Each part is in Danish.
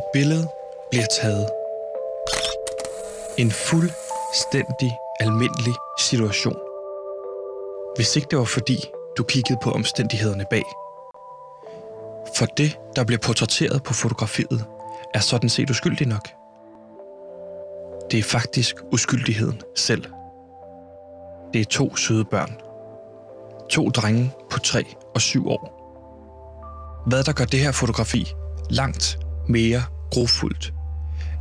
Et billede bliver taget. En fuldstændig almindelig situation. Hvis ikke det var fordi, du kiggede på omstændighederne bag. For det, der bliver portrætteret på fotografiet, er sådan set uskyldig nok. Det er faktisk uskyldigheden selv. Det er to søde børn. To drenge på 3 og 7 år. Hvad der gør det her fotografi langt mere grofuldt,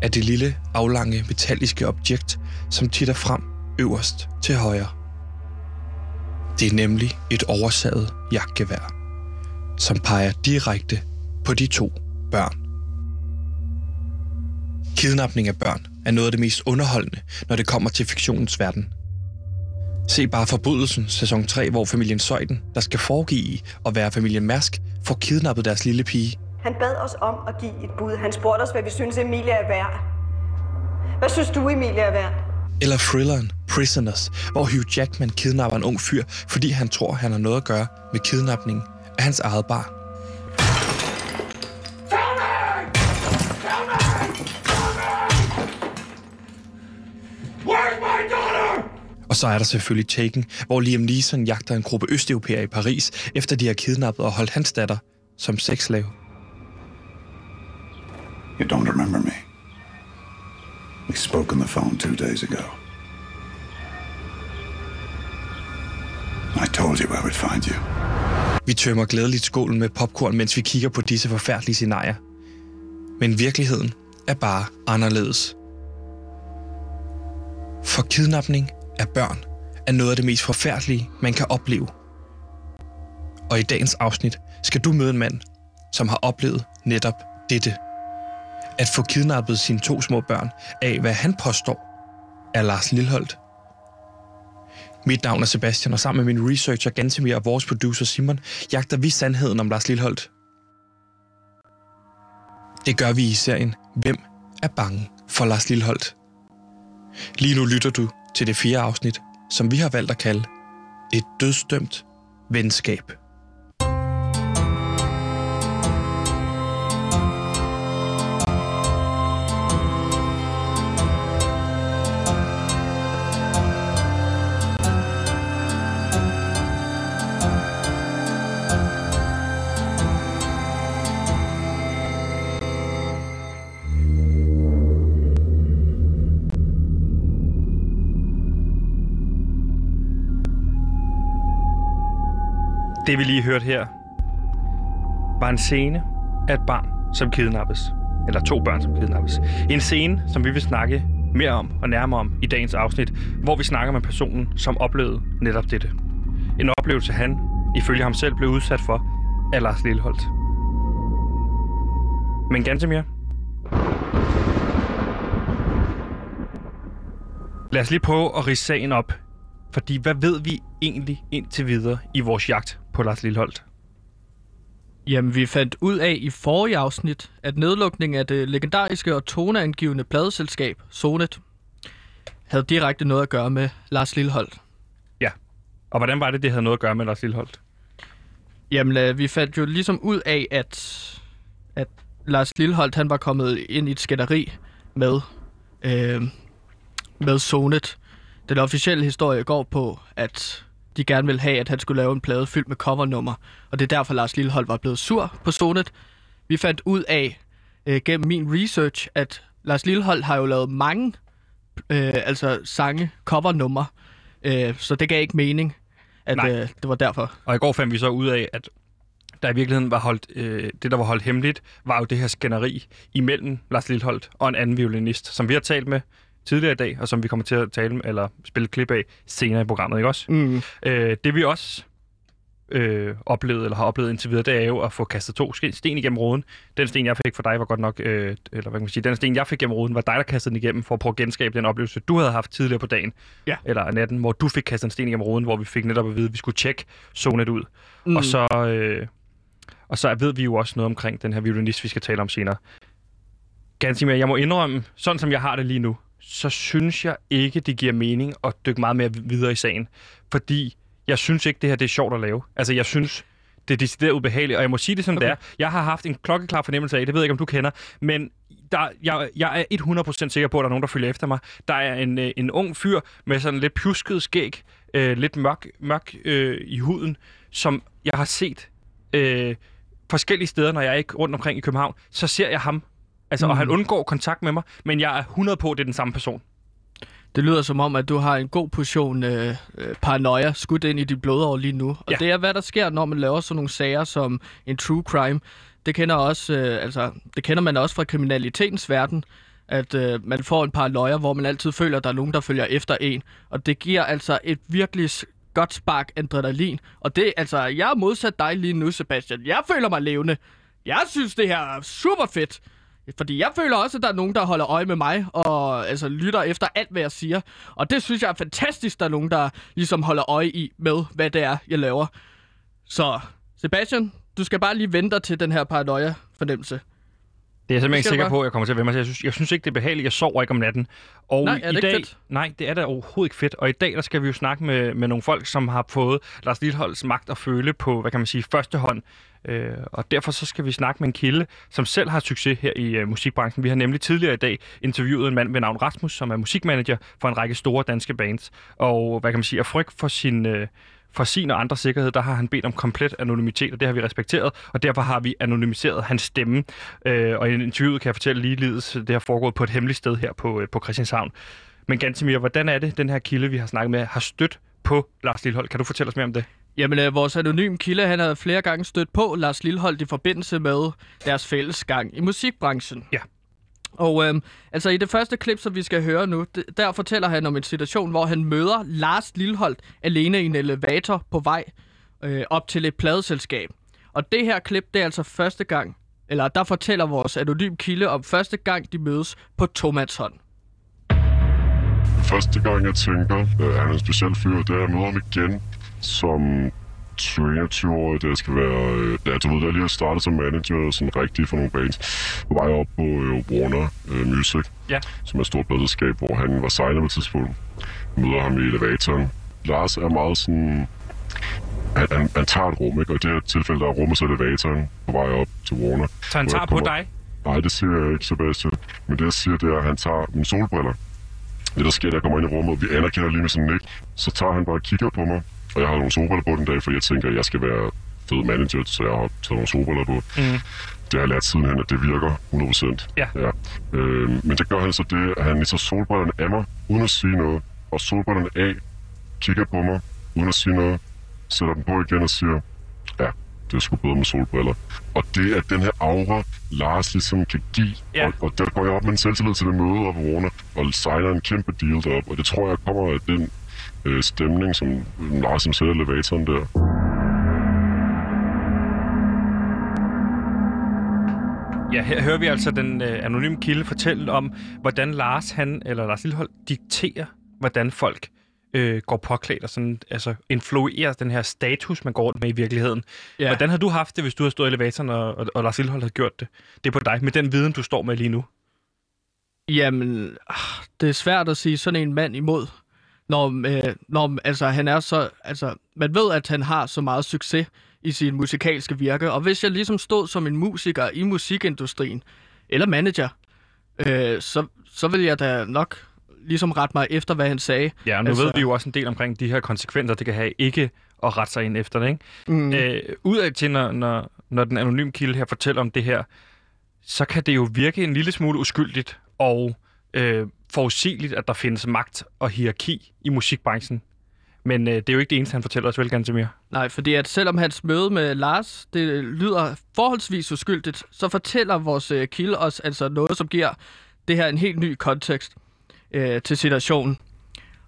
af det lille, aflange, metalliske objekt, som titter frem øverst til højre. Det er nemlig et oversaget jagtgevær, som peger direkte på de to børn. Kidnapning af børn er noget af det mest underholdende, når det kommer til fiktionens verden. Se bare Forbrydelsen, sæson 3, hvor familien Søjden, der skal foregive at være familien Mærsk, får kidnappet deres lille pige. Han bad os om at give et bud. Han spurgte os, hvad vi synes, Emilia er værd. Hvad synes du, Emilia er værd? Eller thrilleren Prisoners, hvor Hugh Jackman kidnapper en ung fyr, fordi han tror, han har noget at gøre med kidnapning af hans eget barn. Og så er der selvfølgelig Taken, hvor Liam Neeson jagter en gruppe østeuropæere i Paris, efter de har kidnappet og holdt hans datter som sexslave. You don't remember me. We spoke on the phone two days ago. I told you I would find you. Vi tømmer glædeligt skålen med popcorn, mens vi kigger på disse forfærdelige scenarier. Men virkeligheden er bare anderledes. For kidnapning af børn er noget af det mest forfærdelige, man kan opleve. Og i dagens afsnit skal du møde en mand, som har oplevet netop dette. At få kidnappet sine to små børn af, hvad han påstår, er Lars Lilholdt. Mit navn er Sebastian, og sammen med min researcher Gantemir og vores producer Simon, jagter vi sandheden om Lars Lilholdt. Det gør vi i serien Hvem er bange for Lars Lilholdt? Lige nu lytter du til det fjerde afsnit, som vi har valgt at kalde Et dødsdømt venskab. Det vi lige hørte her, var en scene af et barn, som kidnappes. Eller to børn, som kidnappes. En scene, som vi vil snakke mere om og nærmere om i dagens afsnit, hvor vi snakker med personen, som oplevede netop dette. En oplevelse, han, ifølge ham selv, blev udsat for af Lars Lilleholdt. Men Gantemir, lad os lige prøve at rise sagen op. Fordi hvad ved vi egentlig indtil videre i vores jagt på Lars Lilleholdt? Jamen, vi fandt ud af i forrige afsnit, at nedlukningen af det legendariske og toneangivende pladeselskab Sonet havde direkte noget at gøre med Lars Lilleholdt. Ja. Og hvordan var det, det havde noget at gøre med Lars Lilleholdt? Jamen, øh, vi fandt jo ligesom ud af, at, at Lars Lilleholdt han var kommet ind i et skænderi med, øh, med Sonet. Den officielle historie går på, at de gerne ville have, at han skulle lave en plade fyldt med covernummer, og det er derfor, Lars Lillehold var blevet sur på Sonet. Vi fandt ud af, øh, gennem min research, at Lars Lillehold har jo lavet mange øh, altså sange, covernummer, øh, så det gav ikke mening, at Nej. øh, det var derfor. Og i går fandt vi så ud af, at der i virkeligheden var holdt, øh, det, der var holdt hemmeligt, var jo det her skænderi imellem Lars Lilleholdt og en anden violinist, som vi har talt med tidligere i dag, og som vi kommer til at tale eller spille klip af senere i programmet, ikke også? Mm. Øh, det vi også øh, oplevede, eller har oplevet indtil videre, det er jo at få kastet to sten igennem ruden. Den sten, jeg fik for dig, var godt nok, øh, eller hvad kan man sige, den sten, jeg fik gennem ruden, var dig, der kastede den igennem, for at prøve at genskabe den oplevelse, du havde haft tidligere på dagen, Ja. eller natten, hvor du fik kastet en sten igennem ruden, hvor vi fik netop at vide, at vi skulle tjekke zonet ud. Mm. Og så... Øh, og så ved vi jo også noget omkring den her violinist, vi skal tale om senere. Gansimir, jeg må indrømme, sådan som jeg har det lige nu, så synes jeg ikke, det giver mening at dykke meget mere videre i sagen. Fordi jeg synes ikke, det her det er sjovt at lave. Altså, jeg synes, det er decideret ubehageligt, og jeg må sige det som okay. det er. Jeg har haft en klokkeklar fornemmelse af, det ved jeg ikke, om du kender, men der, jeg, jeg er 100% sikker på, at der er nogen, der følger efter mig. Der er en, øh, en ung fyr med sådan lidt pjusket skæg, øh, lidt mørk, mørk øh, i huden, som jeg har set øh, forskellige steder, når jeg er ikke rundt omkring i København, så ser jeg ham. Altså, mm. og han undgår kontakt med mig, men jeg er 100 på, at det er den samme person. Det lyder som om, at du har en god portion øh, øh, paranoia skudt ind i dit blodår lige nu. Og Ja. det er, hvad der sker, når man laver sådan nogle sager som en true crime. Det kender, også, øh, altså, det kender man også fra kriminalitetens verden, at øh, man får en paranoia, hvor man altid føler, at der er nogen, der følger efter en. Og det giver altså et virkelig godt spark adrenalin. Og det, altså, jeg er modsat dig lige nu, Sebastian. Jeg føler mig levende. Jeg synes, det her er super fedt. Fordi jeg føler også, at der er nogen, der holder øje med mig, og altså, lytter efter alt, hvad jeg siger. Og det synes jeg er fantastisk, der er nogen, der ligesom holder øje i med, hvad det er, jeg laver. Så, Sebastian, du skal bare lige vente dig til den her paranoia-fornemmelse. Det er jeg simpelthen ikke sikker på, at jeg kommer til at vende mig til. Jeg synes, jeg synes ikke, det er behageligt. Jeg sover ikke om natten. Og Nej, er det i dag, fedt? Nej, det er da overhovedet ikke fedt. Og i dag, der skal vi jo snakke med, med nogle folk, som har fået Lars Lilholds magt at føle på, hvad kan man sige, første hånd. Øh, og derfor så skal vi snakke med en kilde, som selv har succes her i øh, musikbranchen. Vi har nemlig tidligere i dag interviewet en mand ved navn Rasmus, som er musikmanager for en række store danske bands. Og hvad kan man sige, af frygt for sin... Øh, for sin og andres sikkerhed, der har han bedt om komplet anonymitet, og det har vi respekteret, og derfor har vi anonymiseret hans stemme. Øh, og i interviewet kan jeg fortælle ligeledes, det har foregået på et hemmeligt sted her på, øh, på Christianshavn. Men Gantemir, hvordan er det, den her kilde, vi har snakket med, har stødt på Lars Lilhold? Kan du fortælle os mere om det? Jamen, øh, vores anonym kilde, han har flere gange stødt på Lars Lilholdt i forbindelse med deres fælles gang i musikbranchen. Ja. Og øhm, altså i det første klip, som vi skal høre nu, d- der fortæller han om en situation, hvor han møder Lars Lilholdt alene i en elevator på vej øh, op til et pladeselskab. Og det her klip, det er altså første gang, eller der fortæller vores anonym kilde om første gang, de mødes på Tomatshånd. Første gang, jeg tænker, at han er en speciel fyr, det er, at jeg møder ham igen som 21-årig, da jeg skal være... øh, jeg, du ved, jeg lige har startet som manager sådan rigtig for nogle bands, på vej op på øh, Warner øh, Music, Ja. som er et stort pladselskab, hvor han var signer på et tidspunkt. Jeg møder ham i elevatoren. Lars er meget sådan... Han, han, han tager et rum, ikke? Og i det her tilfælde, der er rummet så elevatoren på vej op til Warner. Så han tager jeg på kommer- dig? Nej, det siger jeg ikke, Sebastian. Men det, jeg siger, det er, at han tager mine solbriller. Det, der sker, da jeg kommer ind i rummet, vi anerkender lige med sådan nik, så tager han bare og kigger på mig. Og jeg har nogle solbriller på den dag, for jeg tænker, at jeg skal være fed manager, så jeg har taget nogle solbriller på. Mm. Det har jeg lært sidenhen, at det virker 100%. Ja. ja. Øh, men det gør han så det, at han tager solbrillerne af mig, uden at sige noget. Og solbrillerne af, kigger på mig, uden at sige noget, sætter dem på igen og siger, ja, det er sgu bedre med solbriller. Og det er den her aura, Lars ligesom kan give. Ja. Og, og der går jeg op med en selvtillid til det møde op Warner, og signer en kæmpe deal derop. Og det tror jeg kommer af den øh, stemning, som Lars som sætter elevatoren der. Ja, her hører vi altså den øh, anonyme kilde fortælle om, hvordan Lars, han, eller Lars Lilhold, dikterer, hvordan folk øh, går påklædt og sådan, altså influerer den her status, man går rundt med i virkeligheden. Ja. Hvordan har du haft det, hvis du har stået i elevatoren, og, og, og Lars Lilhold har gjort det? Det er på dig, med den viden, du står med lige nu. Jamen, ah, det er svært at sige sådan en mand imod. Når, øh, når altså, han er så... Altså, man ved, at han har så meget succes i sin musikalske virke. Og hvis jeg ligesom stod som en musiker i musikindustrien, eller manager, øh, så, så vil jeg da nok ligesom rette mig efter, hvad han sagde. Ja, nu altså... ved vi jo også en del omkring de her konsekvenser, det kan have ikke at rette sig ind efter det, ikke? Mm. Øh, udad til, når, når, når den anonyme kilde her fortæller om det her, så kan det jo virke en lille smule uskyldigt og øh, forudsigeligt, at der findes magt og hierarki i musikbranchen. Men øh, det er jo ikke det eneste, han fortæller os, vel, Gantemir? Nej, fordi at selvom hans møde med Lars, det lyder forholdsvis uskyldigt, så fortæller vores øh, kilde os altså noget, som giver det her en helt ny kontekst øh, til situationen.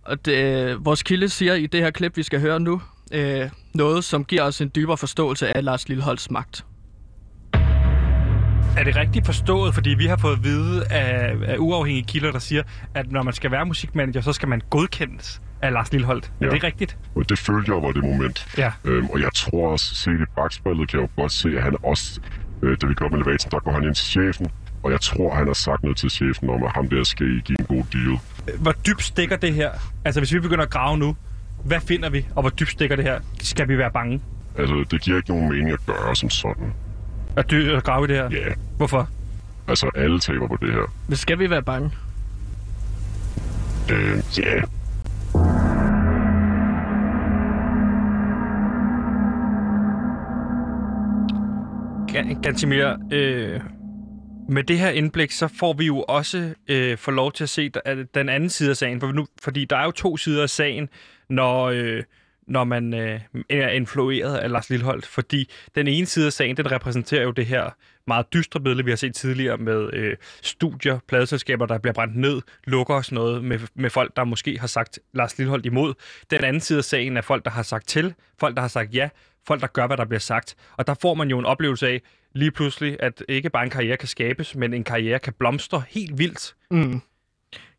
Og det, øh, vores kilde siger i det her klip, vi skal høre nu, øh, noget, som giver os en dybere forståelse af Lars Lilleholds magt. Er det rigtigt forstået? Fordi vi har fået at vide af, af uafhængige kilder, der siger, at når man skal være musikmanager, så skal man godkendes af Lars Lilholdt. Er Ja. det rigtigt? Det følte jeg var det moment. Ja. Øhm, og jeg tror også, set i bagspejlet, kan jeg jo godt se, at han også, øh, da vi går op med elevatoren, der går han ind til chefen. Og jeg tror, han har sagt noget til chefen om, at ham der skal I give en god deal. Hvor dybt stikker det her? Altså, hvis vi begynder at grave nu, hvad finder vi, og hvor dybt stikker det her? Skal vi være bange? Altså, det giver ikke nogen mening at gøre som sådan. Er du at grave i det her? Ja, Hvorfor? altså alle taber på det her. Men skal vi være bange? Øh, ja, Gan- Gantimir, øh, med det her indblik, så får vi jo også øh, få lov til at se den anden side af sagen. For nu, fordi der er jo to sider af sagen, når, øh, når man øh, er influeret af Lars Lilholdt. Fordi den ene side af sagen, den repræsenterer jo det her meget dystre billede, vi har set tidligere med øh, studier, pladeselskaber, der bliver brændt ned, lukker og sådan noget, med, med folk, der måske har sagt Lars Lilholdt imod. Den anden side af sagen er folk, der har sagt til, folk, der har sagt ja, folk, der gør, hvad der bliver sagt. Og der får man jo en oplevelse af lige pludselig, at ikke bare en karriere kan skabes, men en karriere kan blomstre helt vildt. Mm.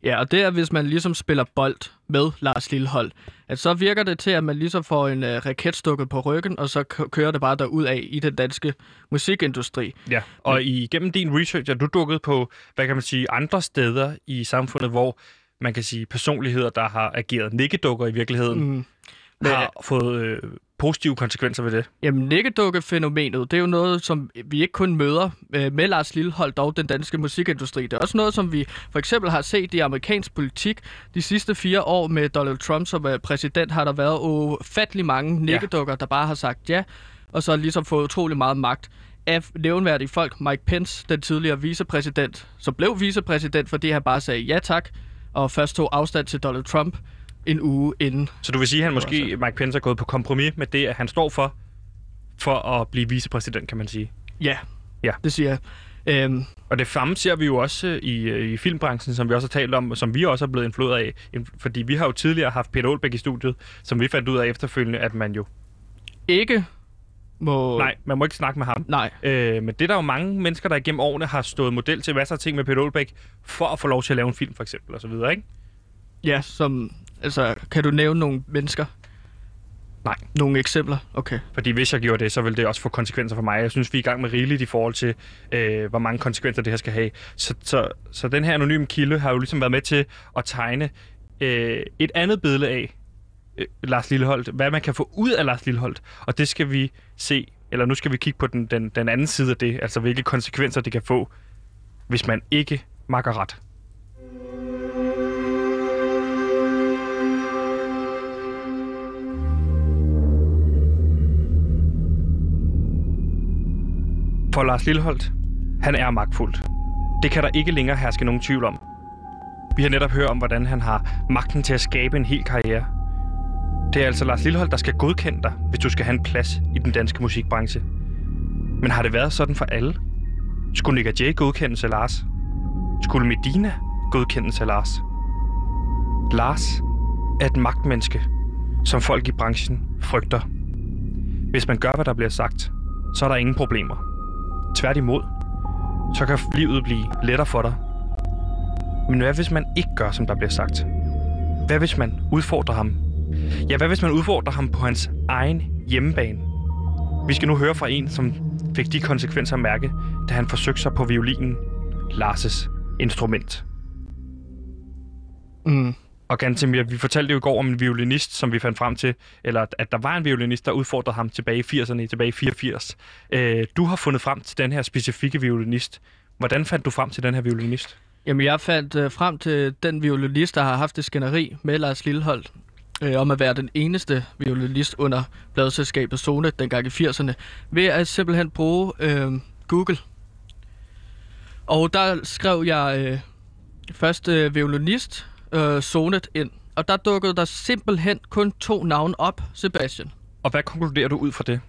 Ja, og det er, hvis man ligesom spiller bold med Lars Lillehold, at så virker det til, at man ligesom får en uh, raket stukket på ryggen, og så kører det bare derud af i den danske musikindustri. Ja, og igennem din research er du dukket på, hvad kan man sige, andre steder i samfundet, hvor man kan sige personligheder, der har ageret nikkedukker i virkeligheden, Mm. har fået øh, positive konsekvenser ved det. Jamen, nikkedukke-fænomenet, det er jo noget, som vi ikke kun møder øh, med Lars Lillehold, dog den danske musikindustri. Det er også noget, som vi for eksempel har set i amerikansk politik. De sidste fire år med Donald Trump som øh, præsident, har der været ufattelig mange nikkedukker, der bare har sagt ja, og så ligesom fået utrolig meget magt af nævnværdige folk. Mike Pence, den tidligere vicepræsident, som blev vicepræsident, fordi han bare sagde ja tak, og først tog afstand til Donald Trump en uge inden. Så du vil sige, at han måske, Mike Pence, er gået på kompromis med det, at han står for, for at blive vicepræsident, kan man sige. Ja, Ja. det siger jeg. Øhm, Og det samme ser vi jo også øh, i, øh, i filmbranchen, som vi også har talt om, som vi også er blevet influeret af. Fordi vi har jo tidligere haft Peter Olbæk i studiet, som vi fandt ud af efterfølgende, at man jo... ikke må... Nej, man må ikke snakke med ham. Nej. Øh, men det er der jo mange mennesker, der igennem årene har stået model til masser af ting med Peter Olbæk, for at få lov til at lave en film, for eksempel, og så videre, ikke? Ja, som... Altså, kan du nævne nogle mennesker? Nej. Nogle eksempler? Okay. Fordi hvis jeg gjorde det, så ville det også få konsekvenser for mig. Jeg synes, vi er i gang med rigeligt i forhold til, øh, hvor mange konsekvenser det her skal have. Så, så, så den her anonyme kilde har jo ligesom været med til at tegne øh, et andet billede af øh, Lars Lilleholdt. Hvad man kan få ud af Lars Lilleholdt. Og det skal vi se, eller nu skal vi kigge på den, den, den anden side af det. Altså hvilke konsekvenser det kan få, hvis man ikke makker ret. For Lars Lilleholdt, han er magtfuldt. Det kan der ikke længere herske nogen tvivl om. Vi har netop hørt om, hvordan han har magten til at skabe en hel karriere. Det er altså Lars Lilleholdt, der skal godkende dig, hvis du skal have en plads i den danske musikbranche. Men har det været sådan for alle? Skulle Nick Jay godkendes af Lars? Skulle Medina godkendes af Lars? Lars er et magtmenneske, som folk i branchen frygter. Hvis man gør, hvad der bliver sagt, så er der ingen problemer. Tværtimod, så kan livet blive lettere for dig. Men hvad hvis man ikke gør, som der bliver sagt? Hvad hvis man udfordrer ham? Ja, hvad hvis man udfordrer ham på hans egen hjemmebane? Vi skal nu høre fra en, som fik de konsekvenser at mærke, da han forsøgte sig på violinen, Lars' instrument. Mm. Og Gantemir, vi fortalte jo i går om en violinist, som vi fandt frem til, eller at der var en violinist, der udfordrede ham tilbage i 80'erne, tilbage i 84. Øh, du har fundet frem til den her specifikke violinist. Hvordan fandt du frem til den her violinist? Jamen, jeg fandt øh, frem til den violinist, der har haft det skænderi med Lars Lilleholdt, øh, om at være den eneste violinist under bladselskabet Zone dengang i 80'erne, ved at simpelthen bruge øh, Google. Og der skrev jeg øh, først øh, violinist, øh, Sonet ind, og der dukkede der simpelthen kun to navne op, Sebastian. Og hvad konkluderer du ud fra det?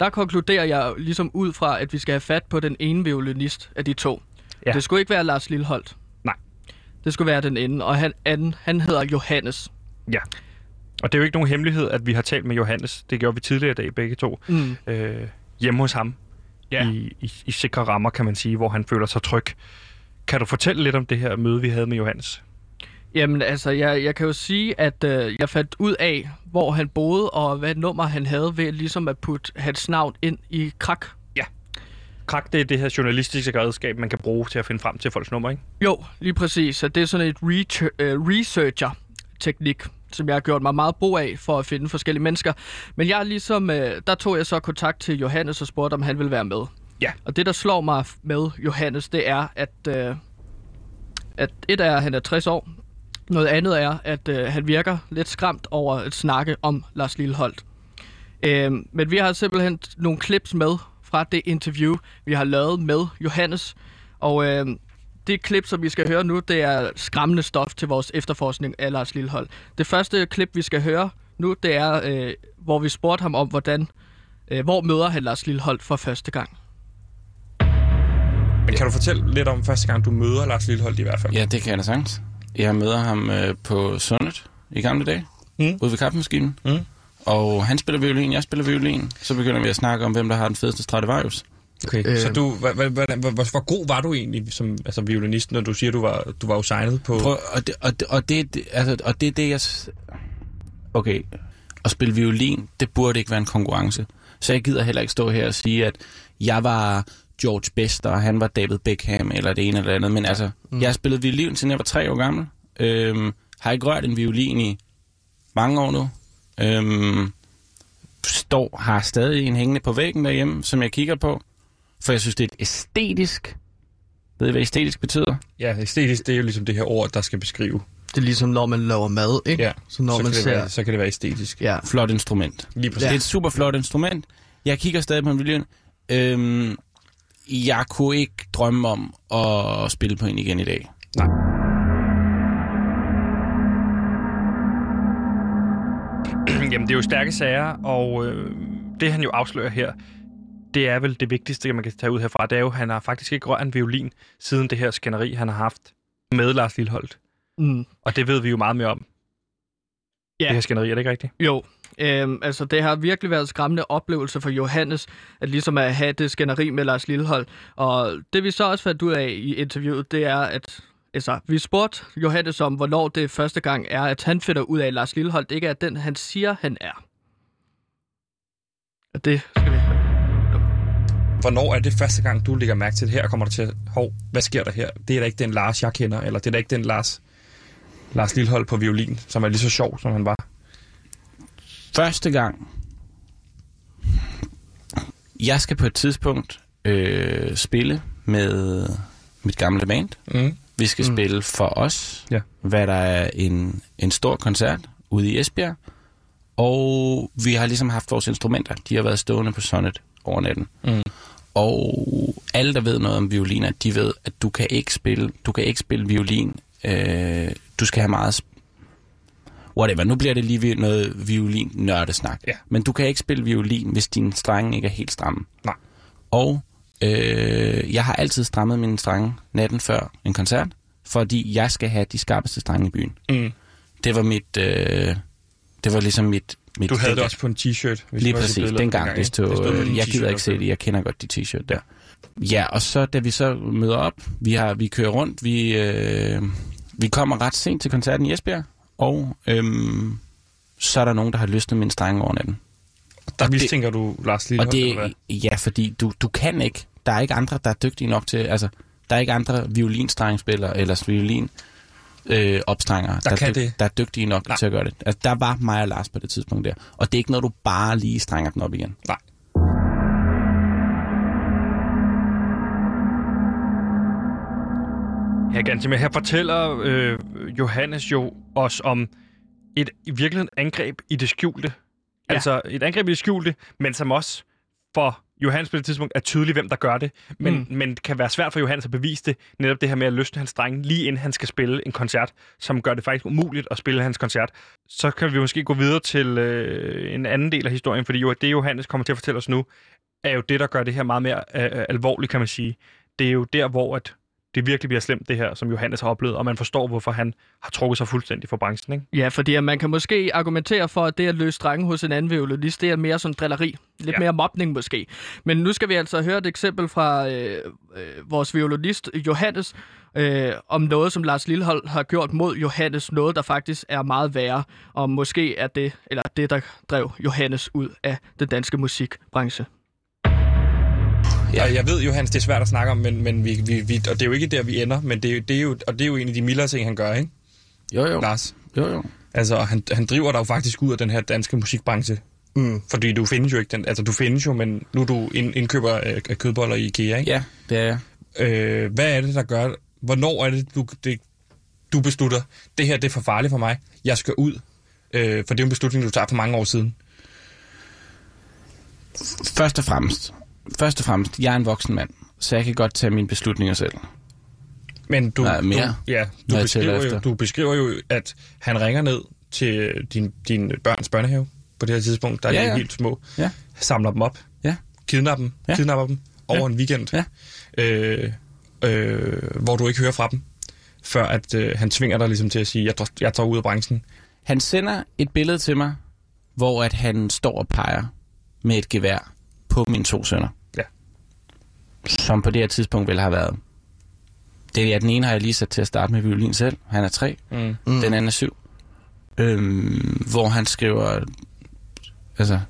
Der konkluderer jeg ligesom ud fra, at vi skal have fat på den ene violinist af de to. Ja. Det skulle ikke være Lars Lilleholdt. Nej. Det skulle være den ende, og han, anden, han hedder Johannes. Ja. Og det er jo ikke nogen hemmelighed, at vi har talt med Johannes. Det gjorde vi tidligere i dag begge to. Mm. Øh, hjemme hos ham. Ja. I, i, I sikre rammer, kan man sige, hvor han føler sig tryg. Kan du fortælle lidt om det her møde, vi havde med Johannes? Jamen altså, jeg, jeg kan jo sige, at øh, jeg fandt ud af, hvor han boede, og hvad nummer han havde ved ligesom at putte hans navn ind i krak. Krak, det er det her journalistiske redskab, man kan bruge til at finde frem til folks nummer, ikke? Jo, lige præcis. Så det er sådan et øh, researcher-teknik. som jeg har gjort mig meget brug af for at finde forskellige mennesker. Men jeg ligesom, øh, der tog jeg så kontakt til Johannes og spurgte, om han ville være med. Ja. Og det, der slår mig med Johannes, det er, at, øh, at et er, at han er 60 år. Noget andet er, at øh, han virker lidt skræmt over at snakke om Lars Lilleholdt. Øh, men vi har simpelthen nogle clips med fra det interview, vi har lavet med Johannes. Og øh, det klip, som vi skal høre nu, det er skræmmende stof til vores efterforskning af Lars Lillehold. Det første klip, vi skal høre nu, det er, øh, hvor vi spurgte ham om, hvordan, øh, hvor møder han Lars Lillehold for første gang. Men kan du fortælle lidt om første gang, du møder Lars Lilleholdt i hvert fald? Ja, det kan jeg da sagtens. Jeg møder ham øh, på Sundet i gamle dage, Mm. ude ved kaffemaskinen. Mm. Og han spiller violin, jeg spiller violin. Så begynder vi at snakke om, hvem der har den fedeste Stradivarius. Okay, øh, så du, hvad, hvor, hvor, hvor god var du egentlig som altså, violinist, når du siger, du var, du var jo signet på... Prøv, og, det, og, det, og, det, altså, og det er det, jeg... Okay, at spille violin, det burde ikke være en konkurrence. Så jeg gider heller ikke stå her og sige, at jeg var George Best, og han var David Beckham, eller det ene eller det andet. Men altså, mm. jeg har spillet violin, siden jeg var tre år gammel. Øhm, har ikke rørt en violin i mange år nu. Øhm, står, har stadig en hængende på væggen derhjemme, som jeg kigger på. For jeg synes, det er et æstetisk... Ved I, hvad æstetisk betyder? Ja, æstetisk, det er jo ligesom det her ord, der skal beskrive. Det er ligesom, når man laver mad, ikke? Ja, Så når så, man kan ser... det være, så kan det være æstetisk. Ja. Flot instrument. Lige præcis. Det er et super flot instrument. Jeg kigger stadig på en violin. Øhm, jeg kunne ikke drømme om at spille på en igen i dag. Jamen, det er jo stærke sager, og øh, det han jo afslører her, det er vel det vigtigste, man kan tage ud herfra. Det er jo, at han har faktisk ikke rørt en violin siden det her skænderi, han har haft med Lars Lilleholdt. Mm. Og det ved vi jo meget mere om. Ja. Det her skænderi, er det ikke rigtigt? Jo, øhm, altså det har virkelig været en skræmmende oplevelse for Johannes, at ligesom at have det skænderi med Lars Lillehold. Og det vi så også fandt ud af i interviewet, det er, at altså, vi spurgte Johannes om, hvornår det første gang er, at han finder ud af, at Lars Lillehold ikke er den, han siger, han er. Og det skal vi Hvornår er det første gang, du lægger mærke til det her, og kommer du til, hov, hvad sker der her? Det er da ikke den Lars, jeg kender, eller det er da ikke den Lars, Lars Lillehold på violin, som er lige så sjov, som han var. Første gang. Jeg skal på et tidspunkt øh, spille med mit gamle band. Mm. Vi skal mm. spille for os, Ja. hvad der er en, en stor koncert ude i Esbjerg. Og vi har ligesom haft vores instrumenter. De har været stående på Sonnet over natten. Mm. Og alle, der ved noget om violiner, de ved, at du kan ikke spille, du kan ikke spille violin. Øh, du skal have meget... Whatever, nu bliver det lige noget violin-nørdesnak. Ja. Men du kan ikke spille violin, hvis dine strenge ikke er helt stramme. Nej. Og øh, jeg har altid strammet mine strenge natten før en koncert, fordi jeg skal have de skarpeste strenge i byen. Mm. Det var mit... Øh, det var ligesom mit... mit Du havde det også på en t-shirt. Lige præcis, dengang dengang, det stod, Det stod din jeg gider ikke se det, jeg kender godt de t-shirt der. Ja, og så da vi så møder op, vi, har, vi kører rundt, vi, øh, vi kommer ret sent til koncerten i Esbjerg, og øhm, så er der nogen, der har løsnet min strenge over natten. Der Og det- mistænker du Lars Og Lillehold, det, eller hvad? ja, fordi du, du kan ikke, der er ikke andre, der er dygtige nok til, altså, der er ikke andre violinstrengspillere eller violin øh, opstrenger, Der er kan dyg- det. der er dygtige nok Nej. til at gøre det. Altså, der var mig og Lars på det tidspunkt der. Og det er ikke noget, du bare lige strænger den op igen. Nej. Ganske med. Her fortæller øh, Johannes jo os om et i virkeligheden angreb i det skjulte. Ja. Altså et angreb i det skjulte, men som også for Johannes på det tidspunkt er tydeligt, hvem der gør det. Men, mm. men kan være svært for Johannes at bevise det. Netop det her med at løsne hans strenge, lige inden han skal spille en koncert, som gør det faktisk umuligt at spille hans koncert. Så kan vi måske gå videre til øh, en anden del af historien, fordi jo, det Johannes kommer til at fortælle os nu, er jo det, der gør det her meget mere øh, alvorligt, kan man sige. Det er jo der, hvor at det virkelig bliver slemt, det her, som Johannes har oplevet, og man forstår, hvorfor han har trukket sig fuldstændig fra branchen. Ikke? Ja, fordi at man kan måske argumentere for, at det at løse strenge hos en anden violinist, det er mere sådan drilleri. Lidt Ja. ja. mere mobning måske. Men nu skal vi altså høre et eksempel fra øh, øh, vores violinist Johannes, øh, om noget, som Lars Lillehold har gjort mod Johannes. Noget, der faktisk er meget værre, og måske er det, eller det, der drev Johannes ud af den danske musikbranche. Ja. Og jeg ved, Johannes, det er svært at snakke om, men, men vi, vi, vi, og det er jo ikke der, vi ender, men det, jo- det, er jo, og det er jo en af de mildere ting, han gør, ikke, Jo, jo. Lars? Jo, jo. Altså, han, han driver dig jo faktisk ud af den her danske musikbranche. Mm. Fordi du findes jo ikke den, altså du findes jo, men nu er du ind, indkøber af kødboller i IKEA, ikke? Ja, det er jeg. Øh, hvad er det, der gør, hvornår er det, du, det, du beslutter, det her det er for farligt for mig, jeg skal ud? Øh, for det er jo en beslutning, du tager for mange år siden. Først og fremmest, først og fremmest, jeg er en voksen mand, så jeg kan godt tage mine beslutninger selv. Men du, Nej, mere, du, ja, du, beskriver jo, du beskriver jo, at han ringer ned til din, din børns børnehave på det her tidspunkt, der er Ja, ja, ja. helt små, Ja. samler dem op, Ja. kidnapper dem, Ja. kidnapper dem over Ja. en weekend, Ja. øh, øh, hvor du ikke hører fra dem, før at øh, han tvinger dig ligesom til at sige, jeg, jeg tager ud af branchen. Han sender et billede til mig, hvor at han står og peger med et gevær på mine to sønner. Ja. Som på det her tidspunkt vel har været. Det, ja, den ene har jeg lige sat til at starte med violin selv. Han er tre. Mm. Mm. Den anden er syv. Øhm, hvor han skriver, altså,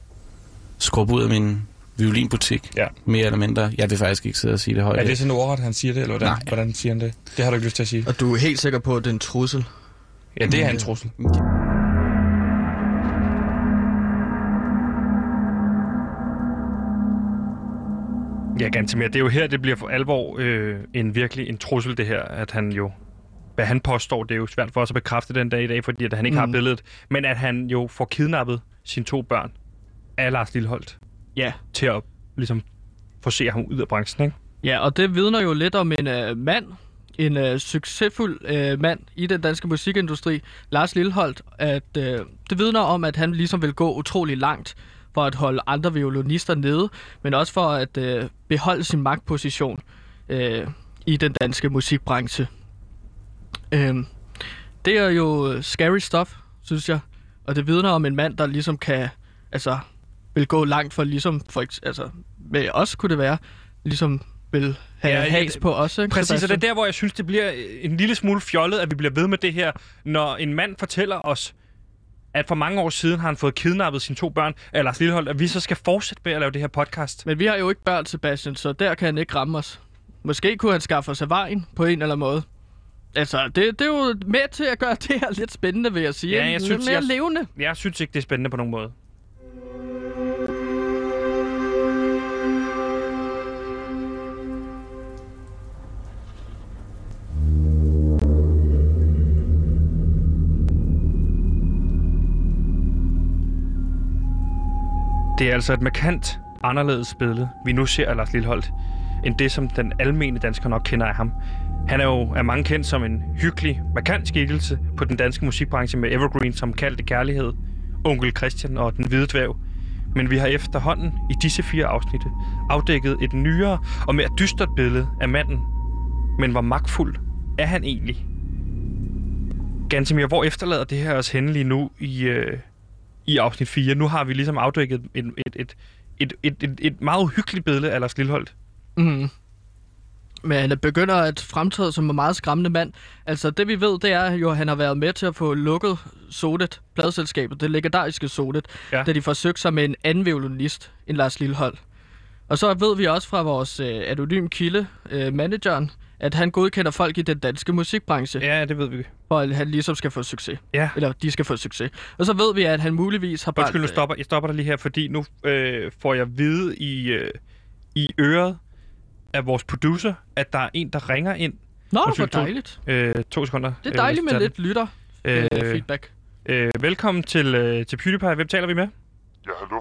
skrub ud af min violinbutik. Ja. Mere eller mindre. Jeg vil faktisk ikke sidde og sige det højt. Er det sådan ordret, han siger det, eller hvordan, Nej. hvordan siger han det? Det har du ikke lyst til at sige. Og du er helt sikker på, at det er en trussel? Ja, det er en trussel. Ja, ganske mere. Det er jo her, det bliver for alvor øh, en virkelig en trussel, det her, at han jo... Hvad han påstår, det er jo svært for os at bekræfte den dag i dag, fordi at han ikke mm. har billedet. Men at han jo får kidnappet sine to børn af Lars Lilleholdt Ja. til at ligesom forse ham ud af branchen, ikke? Ja, og det vidner jo lidt om en øh, mand, en øh, succesfuld øh, mand i den danske musikindustri, Lars Lilleholdt, at øh, det vidner om, at han ligesom vil gå utrolig langt for at holde andre violinister nede, men også for at øh, beholde sin magtposition øh, i den danske musikbranche. Øh, det er jo scary stuff, synes jeg, og det vidner om en mand, der ligesom kan, altså, vil gå langt for ligesom, for, altså, med os kunne det være, ligesom vil have Ja, has på os, ikke? Præcis, og det er Sebastian? der, hvor jeg synes, det bliver en lille smule fjollet, at vi bliver ved med det her, når en mand fortæller os, at for mange år siden har han fået kidnappet sine to børn af Lars Lilleholdt, at vi så skal fortsætte med at lave det her podcast. Men vi har jo ikke børn, Sebastian, så der kan han ikke ramme os. Måske kunne han skaffe os af vejen på en eller anden måde. Altså, det, det er jo med til at gøre det her lidt spændende, vil jeg sige. Ja, jeg synes, mere jeg- levende. Jeg synes ikke, det er spændende på nogen måde. Det er altså et markant anderledes billede, vi nu ser af Lars Lilleholdt, end det, som den almene dansker nok kender af ham. Han er jo af mange kendt som en hyggelig, markant skikkelse på den danske musikbranche med Evergreen som kaldte kærlighed, Onkel Christian og Den Hvide Dværg. Men vi har efterhånden i disse fire afsnitte afdækket et nyere og mere dystert billede af manden. Men hvor magtfuld er han egentlig? Gantemir, hvor efterlader det her os henne lige nu i, øh, i afsnit 4? Nu har vi ligesom afdækket et, et, et, et, et, et, et meget uhyggeligt billede af Lars Lilleholdt. Mm. Men han begynder at fremtræde som en meget skræmmende mand. Altså, det vi ved, det er jo, at han har været med til at få lukket Sodet, pladselskabet, det legendariske Sodet, ja. da de forsøgte sig med en anden violinist end Lars Lillehold. Og så ved vi også fra vores øh, anonym kilde, øh, manageren, at han godkender folk i den danske musikbranche, ja. Det ved vi. for at han ligesom skal få succes. Ja. Eller de skal få succes. Og så ved vi, at han muligvis har Undskyld, nu øh, stopper, jeg stopper dig lige her, fordi nu øh, får jeg vide i, øh, i øret af vores producer, at der er en, der ringer ind. Nå, Undskyld, hvor to- dejligt. Øh, to sekunder. Det er dejligt med Øh, lidt lytter Øh, øh, feedback. øh, velkommen til, øh, til PewDiePie. Hvem taler vi med? Ja, hallo?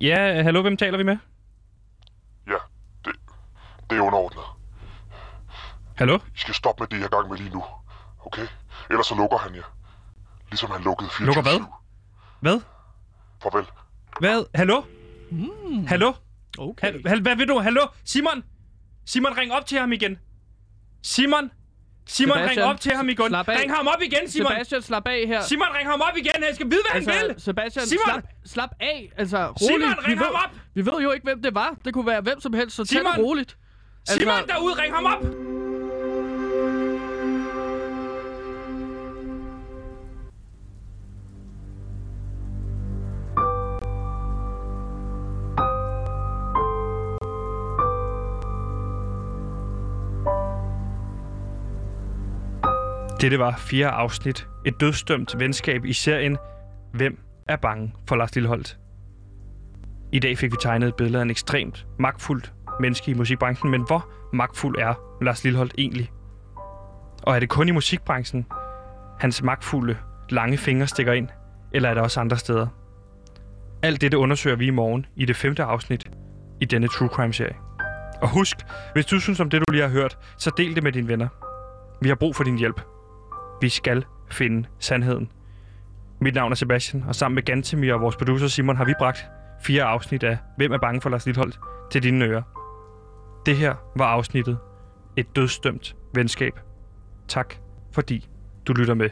Ja, hallo, hvem taler vi med? Ja, det, det er underordnet. Hallo? I skal stoppe med det, jeg er gang med lige nu. Okay? Ellers så lukker han jer. Ligesom han lukkede 24 Lukker hvad? Hvad? Farvel. Hvad? Hallo? Mm. Hallo? Okay. Hal, hal, hvad vil du? Hallo? Simon? Simon, ring op til ham igen. Simon? Simon, ring Sebastian, op til ham igen. slap af. Ring ham op igen, Simon. Sebastian, slap af her. Simon, ring ham op igen. Jeg skal vide, hvad han vil. Sebastian, Simon! slap, slap af. Altså, roligt. Simon, vi ring ved, ham op! Vi ved jo ikke, hvem det var. Det kunne være hvem som helst, så tag Simon! det roligt. Simon derude, ring ham op. Dette var fire afsnit. Et dødsdømt venskab i serien Hvem er bange for Lars Lilleholdt? I dag fik vi tegnet et billede af en ekstremt magtfuldt menneske i musikbranchen, men hvor magtfuld er Lars Lilleholdt egentlig? Og er det kun i musikbranchen, hans magtfulde, lange fingre stikker ind, eller er der også andre steder? Alt dette undersøger vi i morgen i det femte afsnit i denne True Crime-serie. Og husk, hvis du synes om det, du lige har hørt, så del det med dine venner. Vi har brug for din hjælp. Vi skal finde sandheden. Mit navn er Sebastian, og sammen med Gantemir og vores producer Simon har vi bragt fire afsnit af Hvem er bange for Lars Lilleholdt til dine ører. Det her var afsnittet Et dødsdømt venskab. Tak fordi du lytter med.